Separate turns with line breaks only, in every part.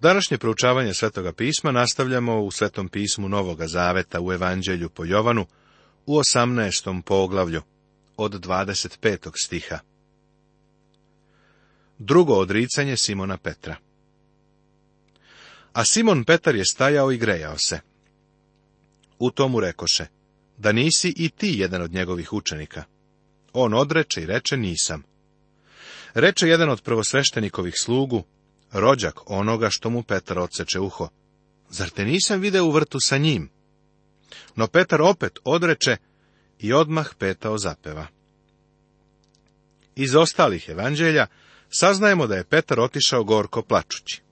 Današnje proučavanje Svetoga pisma nastavljamo u Svetom pismu Novoga Zaveta u Evanđelju po Jovanu u 18. poglavlju od 25. stiha. Drugo odricanje Simona Petra. A Simon Petar je stajao i grejao se. U tomu rekoše, da nisi i ti jedan od njegovih učenika. On odreče i reče nisam. Reče jedan od prvosveštenikovih slugu, rođak onoga što mu Petar odseče uho. Zar te nisam video u vrtu sa njim? No Petar opet odreče i odmah petao zapeva. Iz ostalih evanđelja saznajemo da je Petar otišao gorko plačući.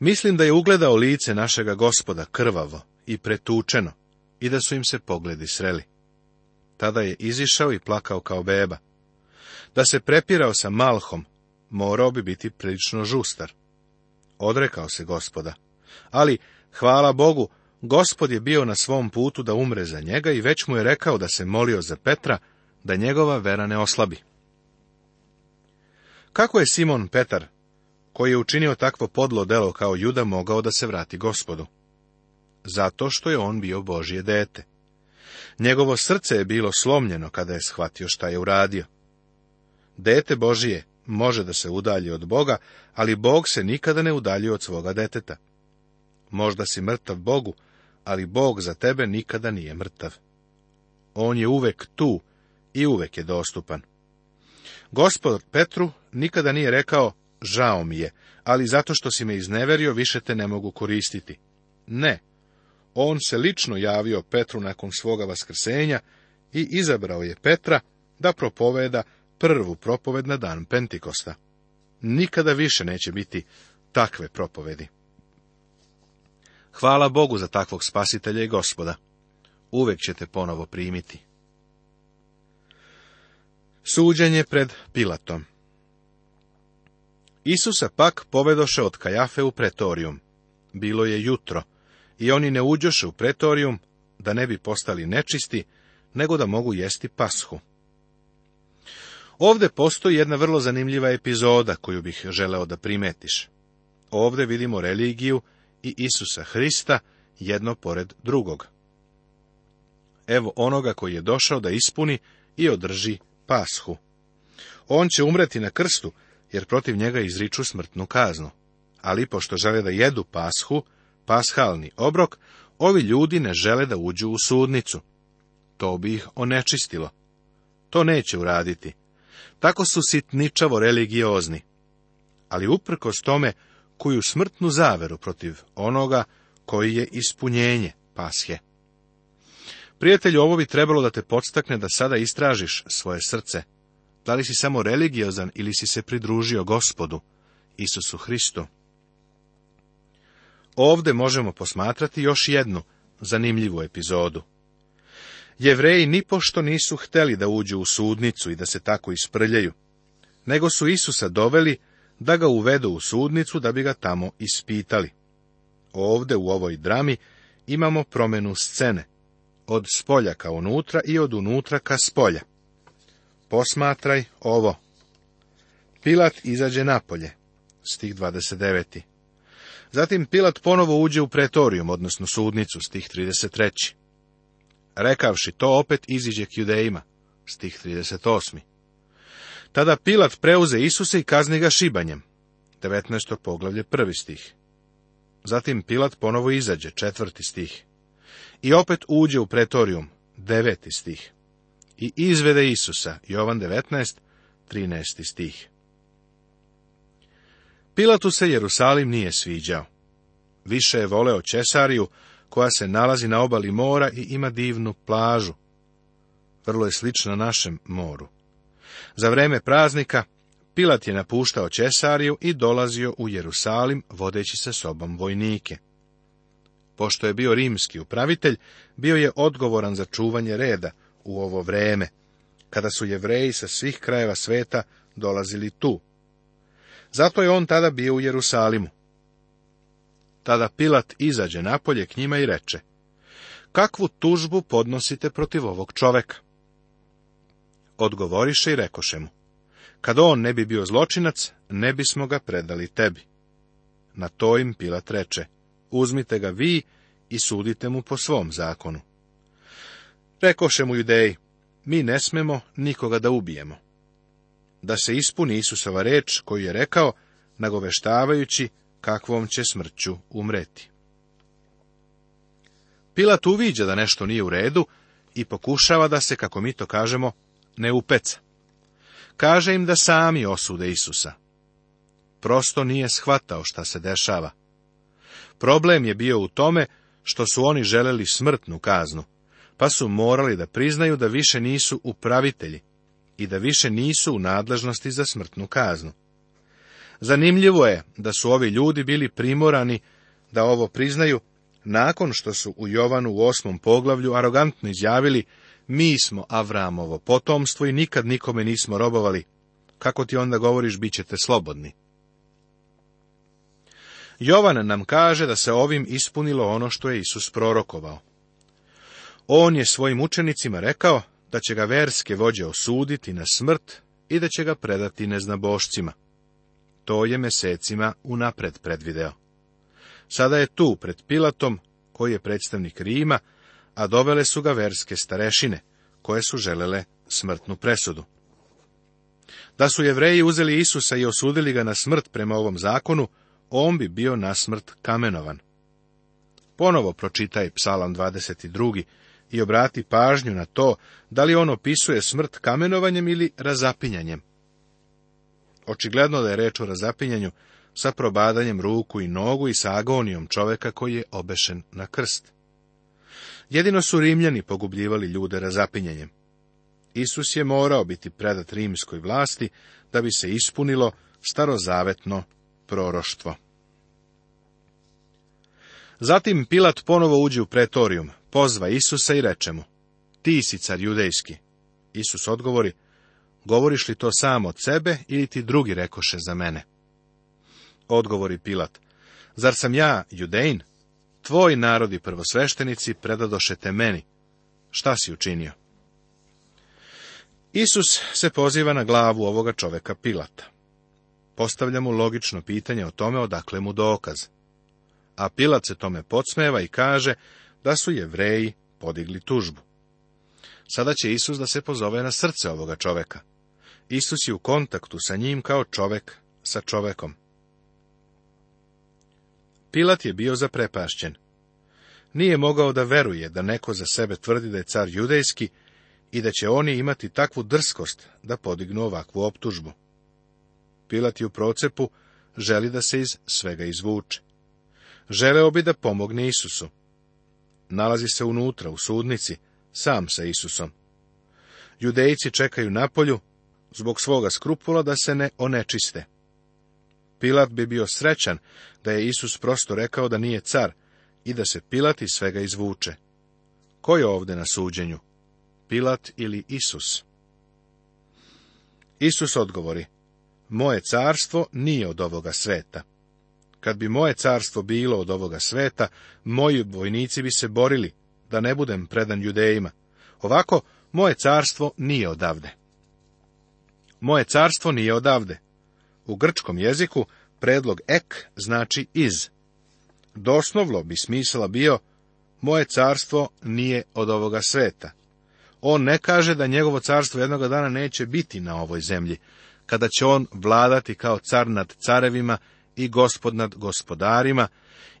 Mislim da je ugledao lice našega gospoda krvavo i pretučeno i da su im se pogledi sreli. Tada je izišao i plakao kao beba. Da se prepirao sa Malhom, morao bi biti prilično žustar. Odrekao se gospoda. Ali, hvala Bogu, gospod je bio na svom putu da umre za njega i već mu je rekao da se molio za Petra, da njegova vera ne oslabi. Kako je Simon Petar, koji je učinio takvo podlo delo kao juda, mogao da se vrati gospodu? Zato što je on bio Božje dete. Njegovo srce je bilo slomljeno kada je shvatio šta je uradio. Dete Božije može da se udalji od Boga, ali Bog se nikada ne udalji od svoga deteta. Možda si mrtav Bogu, ali Bog za tebe nikada nije mrtav. On je uvek tu i uvek je dostupan. Gospod Petru nikada nije rekao, žao mi je, ali zato što si me izneverio, više te ne mogu koristiti. Ne, on se lično javio Petru nakon svoga vaskrsenja i izabrao je Petra da propoveda prvu propoved na dan Pentikosta. Nikada više neće biti takve propovedi. Hvala Bogu za takvog spasitelja i gospoda. Uvijek ćete ponovo primiti. Suđenje pred Pilatom Isusa pak povedoše od Kajafe u pretorijum. Bilo je jutro, i oni ne uđoše u pretorijum, da ne bi postali nečisti, nego da mogu jesti pashu. Ovde postoji jedna vrlo zanimljiva epizoda koju bih želeo da primetiš. Ovde vidimo religiju i Isusa Hrista jedno pored drugog. Evo onoga koji je došao da ispuni i održi pashu. On će umreti na krstu, jer protiv njega izriču smrtnu kaznu. Ali, pošto žele da jedu pashu, pashalni obrok, ovi ljudi ne žele da uđu u sudnicu. To bi ih onečistilo. To neće uraditi. Tako su sitničavo religiozni. Ali uprkos tome koju smrtnu zaveru protiv onoga koji je ispunjenje pashe. Prijatelju, ovo bi trebalo da te podstakne da sada istražiš svoje srce. Da li si samo religiozan ili si se pridružio gospodu, Isusu Hristu? Ovde možemo posmatrati još jednu zanimljivu epizodu. Jevreji nipošto nisu htjeli da uđu u sudnicu i da se tako isprljaju, nego su Isusa doveli da ga uvedu u sudnicu da bi ga tamo ispitali. Ovde u ovoj drami imamo promenu scene, od spolja ka unutra i od unutra ka spolja. Posmatraj ovo. Pilat izađe napolje, stih 29. Zatim Pilat ponovo uđe u pretorijum, odnosno sudnicu, stih 33. Rekavši to, opet iziđe k judejima. Stih 38. Tada Pilat preuze Isuse i kazni ga šibanjem. 19. poglavlje, prvi stih. Zatim Pilat ponovo izađe, četvrti stih. I opet uđe u pretorijum, deveti stih. I izvede Isusa, Jovan 19, 13. stih. Pilatu se Jerusalim nije sviđao. Više je voleo Česariju, koja se nalazi na obali mora i ima divnu plažu. Vrlo je slična našem moru. Za vreme praznika Pilat je napuštao Česariju i dolazio u Jerusalim vodeći sa sobom vojnike. Pošto je bio rimski upravitelj, bio je odgovoran za čuvanje reda u ovo vreme, kada su jevreji sa svih krajeva sveta dolazili tu. Zato je on tada bio u Jerusalimu. Tada Pilat izađe napolje k njima i reče, kakvu tužbu podnosite protiv ovog čoveka? Odgovoriše i rekoše mu, kad on ne bi bio zločinac, ne bismo ga predali tebi. Na to im Pilat reče, uzmite ga vi i sudite mu po svom zakonu. Rekoše mu judeji, mi ne smemo nikoga da ubijemo. Da se ispuni Isusova reč koju je rekao, nagoveštavajući kakvom će smrću umreti. Pilat uviđa da nešto nije u redu i pokušava da se, kako mi to kažemo, ne upeca. Kaže im da sami osude Isusa. Prosto nije shvatao šta se dešava. Problem je bio u tome što su oni želeli smrtnu kaznu, pa su morali da priznaju da više nisu upravitelji i da više nisu u nadležnosti za smrtnu kaznu. Zanimljivo je da su ovi ljudi bili primorani da ovo priznaju nakon što su u Jovanu u osmom poglavlju arogantno izjavili mi smo Avramovo potomstvo i nikad nikome nismo robovali. Kako ti onda govoriš, bit ćete slobodni. Jovan nam kaže da se ovim ispunilo ono što je Isus prorokovao. On je svojim učenicima rekao da će ga verske vođe osuditi na smrt i da će ga predati neznabošcima to je mjesecima unapred predvideo. Sada je tu pred Pilatom, koji je predstavnik Rima, a dovele su ga verske starešine, koje su želele smrtnu presudu. Da su jevreji uzeli Isusa i osudili ga na smrt prema ovom zakonu, on bi bio na smrt kamenovan. Ponovo pročitaj psalam 22. i obrati pažnju na to da li on opisuje smrt kamenovanjem ili razapinjanjem. Očigledno da je reč o razapinjanju sa probadanjem ruku i nogu i sa agonijom čoveka koji je obešen na krst. Jedino su Rimljani pogubljivali ljude razapinjanjem. Isus je morao biti predat rimskoj vlasti da bi se ispunilo starozavetno proroštvo. Zatim Pilat ponovo uđe u pretorijum, pozva Isusa i reče mu, ti si car judejski. Isus odgovori, govoriš li to samo od sebe ili ti drugi rekoše za mene? Odgovori Pilat, zar sam ja judein? tvoj narodi prvosveštenici predadoše te meni. Šta si učinio? Isus se poziva na glavu ovoga čoveka Pilata. Postavlja mu logično pitanje o tome odakle mu dokaz. A Pilat se tome podsmeva i kaže da su jevreji podigli tužbu. Sada će Isus da se pozove na srce ovoga čoveka. Isus je u kontaktu sa njim kao čovek sa čovekom. Pilat je bio zaprepašćen. Nije mogao da veruje da neko za sebe tvrdi da je car judejski i da će oni imati takvu drskost da podignu ovakvu optužbu. Pilat je u procepu želi da se iz svega izvuče. Želeo bi da pomogne Isusu. Nalazi se unutra, u sudnici, sam sa Isusom. Judejci čekaju napolju, zbog svoga skrupula da se ne onečiste. Pilat bi bio srećan da je Isus prosto rekao da nije car i da se Pilat iz svega izvuče. Ko je ovde na suđenju? Pilat ili Isus? Isus odgovori, moje carstvo nije od ovoga sveta. Kad bi moje carstvo bilo od ovoga sveta, moji vojnici bi se borili, da ne budem predan judejima. Ovako, moje carstvo nije odavde. Moje carstvo nije odavde. U grčkom jeziku predlog ek znači iz. Dosnovlo bi smisla bio moje carstvo nije od ovoga sveta. On ne kaže da njegovo carstvo jednoga dana neće biti na ovoj zemlji, kada će on vladati kao car nad carevima i gospod nad gospodarima,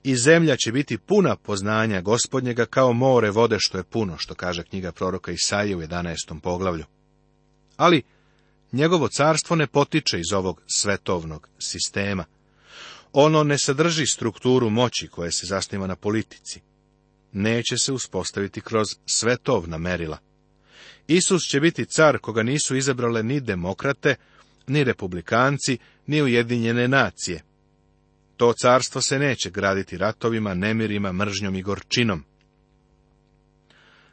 i zemlja će biti puna poznanja gospodnjega kao more vode što je puno, što kaže knjiga proroka Isaije u 11. poglavlju. Ali Njegovo carstvo ne potiče iz ovog svetovnog sistema. Ono ne sadrži strukturu moći koja se zasniva na politici. Neće se uspostaviti kroz svetovna merila. Isus će biti car koga nisu izabrale ni demokrate, ni republikanci, ni ujedinjene nacije. To carstvo se neće graditi ratovima, nemirima, mržnjom i gorčinom.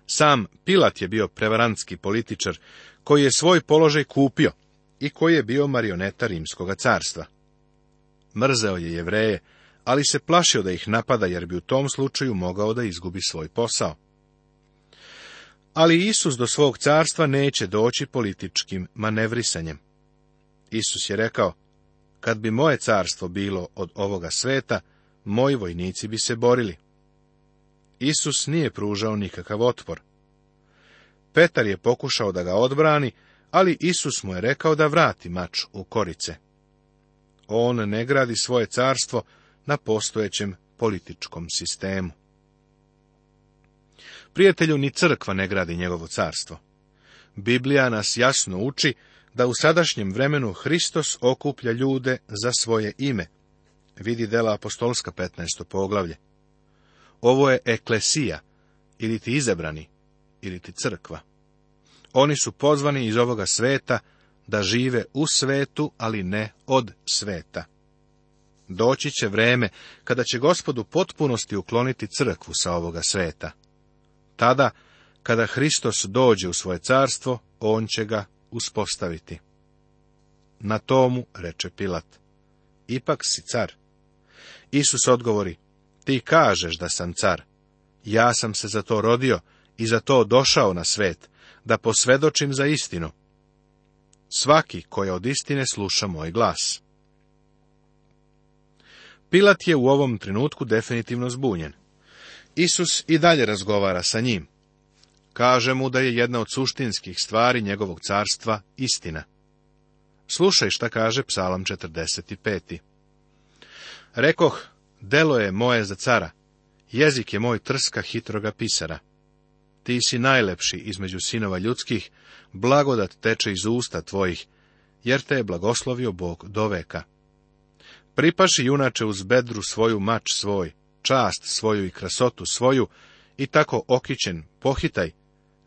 Sam Pilat je bio prevarantski političar koji je svoj položaj kupio i koji je bio marioneta Rimskoga carstva. Mrzeo je jevreje, ali se plašio da ih napada jer bi u tom slučaju mogao da izgubi svoj posao. Ali Isus do svog carstva neće doći političkim manevrisanjem. Isus je rekao, kad bi moje carstvo bilo od ovoga sveta, moji vojnici bi se borili. Isus nije pružao nikakav otpor. Petar je pokušao da ga odbrani, ali Isus mu je rekao da vrati mač u korice. On ne gradi svoje carstvo na postojećem političkom sistemu. Prijatelju, ni crkva ne gradi njegovo carstvo. Biblija nas jasno uči da u sadašnjem vremenu Hristos okuplja ljude za svoje ime. Vidi dela apostolska 15. poglavlje. Ovo je eklesija, ili ti izabrani, ili ti crkva. Oni su pozvani iz ovoga sveta da žive u svetu, ali ne od sveta. Doći će vreme kada će gospodu potpunosti ukloniti crkvu sa ovoga sveta. Tada, kada Hristos dođe u svoje carstvo, on će ga uspostaviti. Na tomu reče Pilat, ipak si car. Isus odgovori, ti kažeš da sam car. Ja sam se za to rodio i za to došao na svet, da posvedočim za istinu. Svaki koji od istine sluša moj glas. Pilat je u ovom trenutku definitivno zbunjen. Isus i dalje razgovara sa njim. Kaže mu da je jedna od suštinskih stvari njegovog carstva istina. Slušaj šta kaže psalam 45. Rekoh, delo je moje za cara, jezik je moj trska hitroga pisara ti si najlepši između sinova ljudskih, blagodat teče iz usta tvojih, jer te je blagoslovio Bog do veka. Pripaši junače uz bedru svoju mač svoj, čast svoju i krasotu svoju, i tako okićen pohitaj,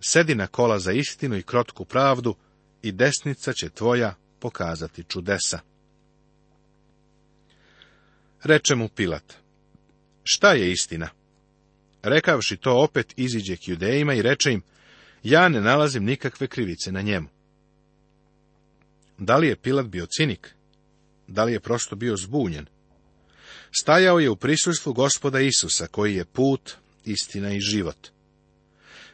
sedi na kola za istinu i krotku pravdu, i desnica će tvoja pokazati čudesa. Reče mu Pilat, šta je istina? Rekavši to, opet iziđe k judejima i reče im, ja ne nalazim nikakve krivice na njemu. Da li je Pilat bio cinik? Da li je prosto bio zbunjen? Stajao je u prisustvu gospoda Isusa, koji je put, istina i život.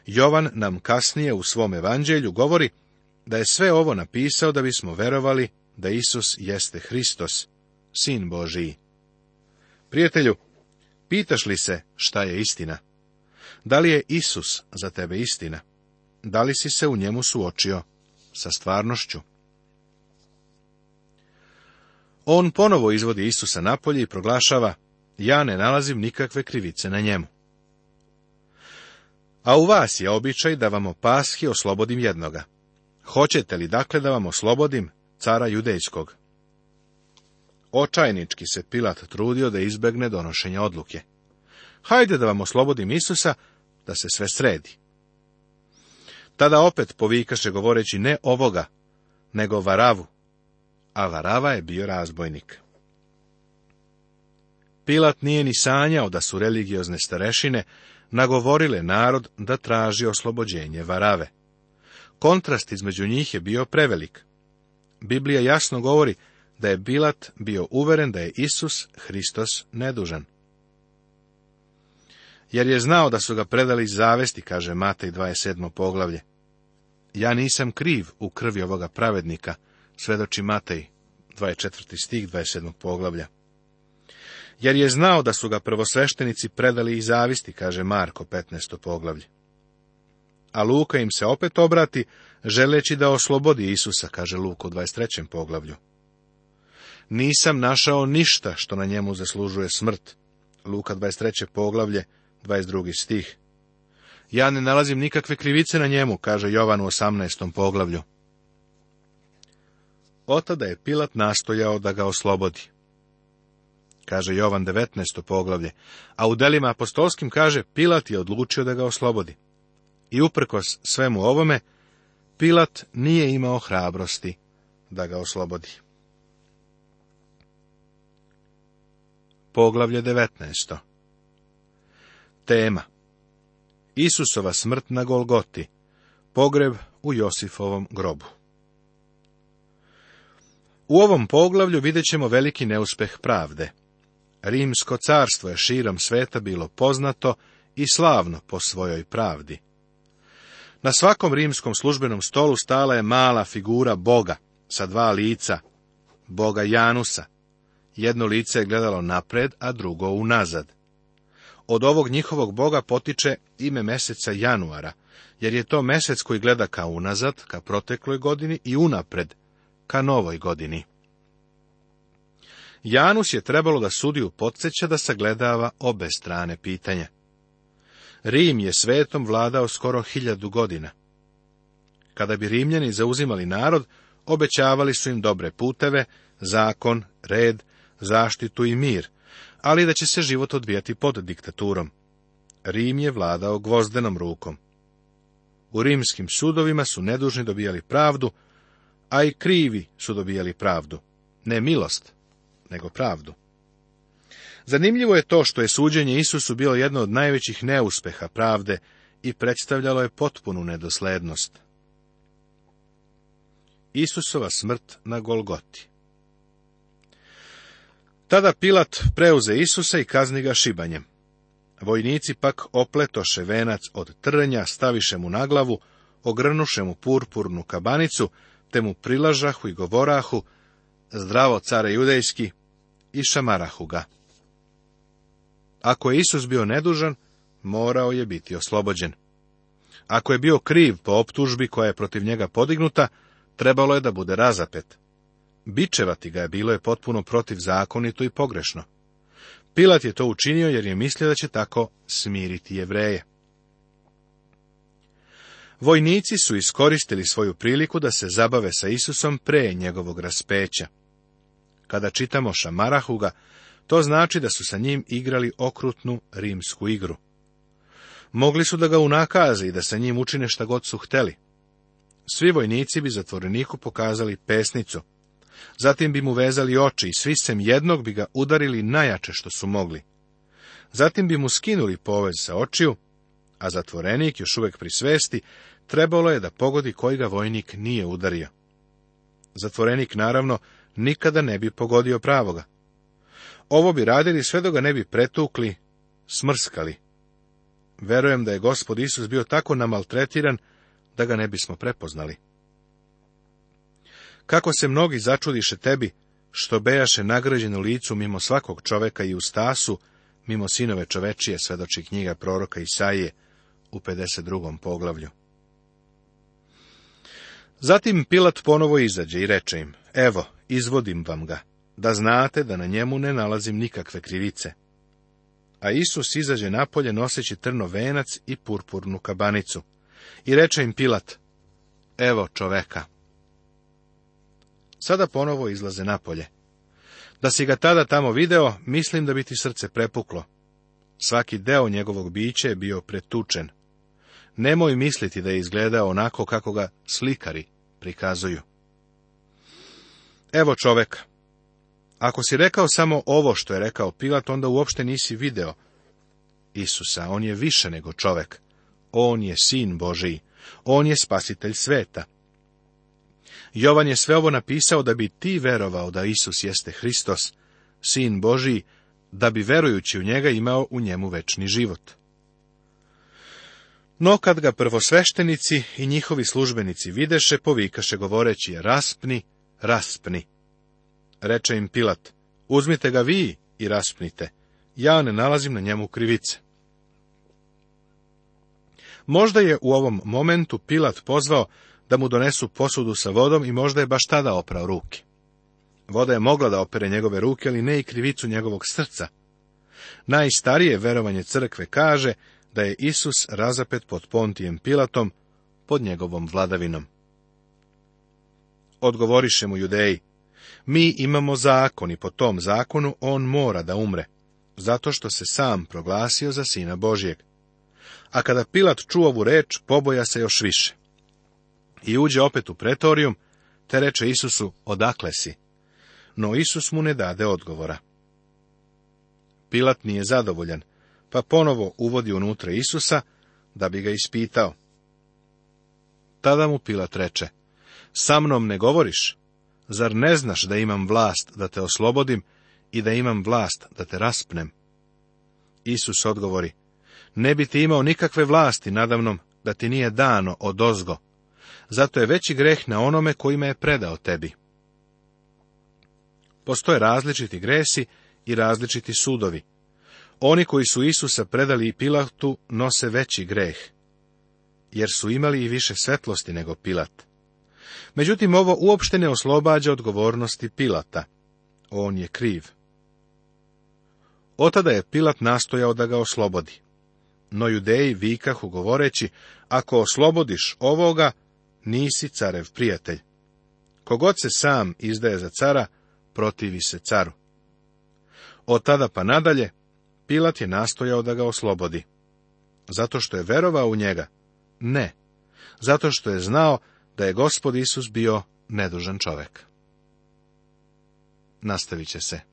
Jovan nam kasnije u svom evanđelju govori da je sve ovo napisao da bismo verovali da Isus jeste Hristos, sin Božiji. Prijatelju, Pitaš li se šta je istina? Da li je Isus za tebe istina? Da li si se u njemu suočio sa stvarnošću? On ponovo izvodi Isusa napolje i proglašava, ja ne nalazim nikakve krivice na njemu. A u vas je običaj da vam o pashi oslobodim jednoga. Hoćete li dakle da vam oslobodim cara judejskog? Očajnički se Pilat trudio da izbegne donošenje odluke. Hajde da vam oslobodim Isusa, da se sve sredi. Tada opet povikaše govoreći ne ovoga, nego Varavu, a Varava je bio razbojnik. Pilat nije ni sanjao da su religiozne starešine nagovorile narod da traži oslobođenje Varave. Kontrast između njih je bio prevelik. Biblija jasno govori da je Bilat bio uveren da je Isus Hristos nedužan. Jer je znao da su ga predali zavesti, kaže Matej 27. poglavlje. Ja nisam kriv u krvi ovoga pravednika, svedoči Matej 24. stih 27. poglavlja. Jer je znao da su ga prvosveštenici predali i zavisti, kaže Marko 15. poglavlje. A Luka im se opet obrati, želeći da oslobodi Isusa, kaže Luka u 23. poglavlju nisam našao ništa što na njemu zaslužuje smrt. Luka 23. poglavlje, 22. stih. Ja ne nalazim nikakve krivice na njemu, kaže Jovan u 18. poglavlju. Otada je Pilat nastojao da ga oslobodi. Kaže Jovan 19. poglavlje, a u delima apostolskim kaže Pilat je odlučio da ga oslobodi. I uprkos svemu ovome, Pilat nije imao hrabrosti da ga oslobodi. poglavlje 19. Tema Isusova smrt na Golgoti, pogreb u Josifovom grobu. U ovom poglavlju vidjet ćemo veliki neuspeh pravde. Rimsko carstvo je širom sveta bilo poznato i slavno po svojoj pravdi. Na svakom rimskom službenom stolu stala je mala figura Boga sa dva lica, Boga Janusa, jedno lice je gledalo napred, a drugo unazad. Od ovog njihovog boga potiče ime meseca januara, jer je to mesec koji gleda ka unazad, ka protekloj godini i unapred, ka novoj godini. Janus je trebalo da sudiju podsjeća da sagledava obe strane pitanja. Rim je svetom vladao skoro hiljadu godina. Kada bi Rimljani zauzimali narod, obećavali su im dobre puteve, zakon, red, zaštitu i mir, ali da će se život odvijati pod diktaturom. Rim je vladao gvozdenom rukom. U rimskim sudovima su nedužni dobijali pravdu, a i krivi su dobijali pravdu. Ne milost, nego pravdu. Zanimljivo je to što je suđenje Isusu bilo jedno od najvećih neuspeha pravde i predstavljalo je potpunu nedoslednost. Isusova smrt na Golgoti tada Pilat preuze Isusa i kazni ga šibanjem. Vojnici pak opletoše venac od trnja, staviše mu na glavu, ogrnuše mu purpurnu kabanicu, te mu prilažahu i govorahu, zdravo care judejski, i šamarahu ga. Ako je Isus bio nedužan, morao je biti oslobođen. Ako je bio kriv po optužbi koja je protiv njega podignuta, trebalo je da bude razapet. Bičevati ga je bilo je potpuno protivzakonito i pogrešno. Pilat je to učinio jer je mislio da će tako smiriti jevreje. Vojnici su iskoristili svoju priliku da se zabave sa Isusom pre njegovog raspeća. Kada čitamo Šamarahuga, to znači da su sa njim igrali okrutnu rimsku igru. Mogli su da ga unakaze i da sa njim učine šta god su hteli. Svi vojnici bi zatvoreniku pokazali pesnicu, Zatim bi mu vezali oči i svi sem jednog bi ga udarili najjače što su mogli. Zatim bi mu skinuli povez sa očiju, a zatvorenik, još uvek pri svesti, trebalo je da pogodi koji ga vojnik nije udario. Zatvorenik, naravno, nikada ne bi pogodio pravoga. Ovo bi radili sve dok ga ne bi pretukli, smrskali. Verujem da je gospod Isus bio tako namaltretiran da ga ne bismo prepoznali. Kako se mnogi začudiše tebi, što bejaše nagrađenu licu mimo svakog čoveka i u stasu, mimo sinove čovečije, svedoči knjiga proroka Isaije u 52. poglavlju. Zatim Pilat ponovo izađe i reče im, evo, izvodim vam ga, da znate da na njemu ne nalazim nikakve krivice. A Isus izađe napolje noseći trno venac i purpurnu kabanicu. I reče im Pilat, evo čoveka. Sada ponovo izlaze napolje. Da si ga tada tamo video, mislim da bi ti srce prepuklo. Svaki deo njegovog biće je bio pretučen. Nemoj misliti da je izgledao onako kako ga slikari prikazuju. Evo čovek, Ako si rekao samo ovo što je rekao Pilat, onda uopšte nisi video Isusa. On je više nego čovek. On je sin Božiji. On je spasitelj sveta. Jovan je sve ovo napisao da bi ti verovao da Isus jeste Hristos, sin Božiji, da bi verujući u njega imao u njemu večni život. No kad ga prvosveštenici i njihovi službenici videše, povikaše govoreći, raspni, raspni. Reče im Pilat, uzmite ga vi i raspnite, ja ne nalazim na njemu krivice. Možda je u ovom momentu Pilat pozvao da mu donesu posudu sa vodom i možda je baš tada oprao ruke. Voda je mogla da opere njegove ruke, ali ne i krivicu njegovog srca. Najstarije verovanje crkve kaže da je Isus razapet pod Pontijem Pilatom, pod njegovom vladavinom. Odgovoriše mu judeji, mi imamo zakon i po tom zakonu on mora da umre, zato što se sam proglasio za sina Božijeg. A kada Pilat čuo ovu reč, poboja se još više. I uđe opet u pretorijum, te reče Isusu, odakle si? No Isus mu ne dade odgovora. Pilat nije zadovoljan, pa ponovo uvodi unutra Isusa, da bi ga ispitao. Tada mu Pilat reče, sa mnom ne govoriš, zar ne znaš da imam vlast da te oslobodim i da imam vlast da te raspnem? Isus odgovori, ne bi ti imao nikakve vlasti nadavnom, da ti nije dano od ozgo, zato je veći greh na onome kojima je predao tebi. Postoje različiti gresi i različiti sudovi. Oni koji su Isusa predali i Pilatu nose veći greh, jer su imali i više svetlosti nego Pilat. Međutim, ovo uopšte ne oslobađa odgovornosti Pilata. On je kriv. Otada je Pilat nastojao da ga oslobodi. No judeji vikahu govoreći, ako oslobodiš ovoga, nisi carev prijatelj. Kogod se sam izdaje za cara, protivi se caru. Od tada pa nadalje, Pilat je nastojao da ga oslobodi. Zato što je verovao u njega? Ne. Zato što je znao da je gospod Isus bio nedužan čovek. Nastavit će se.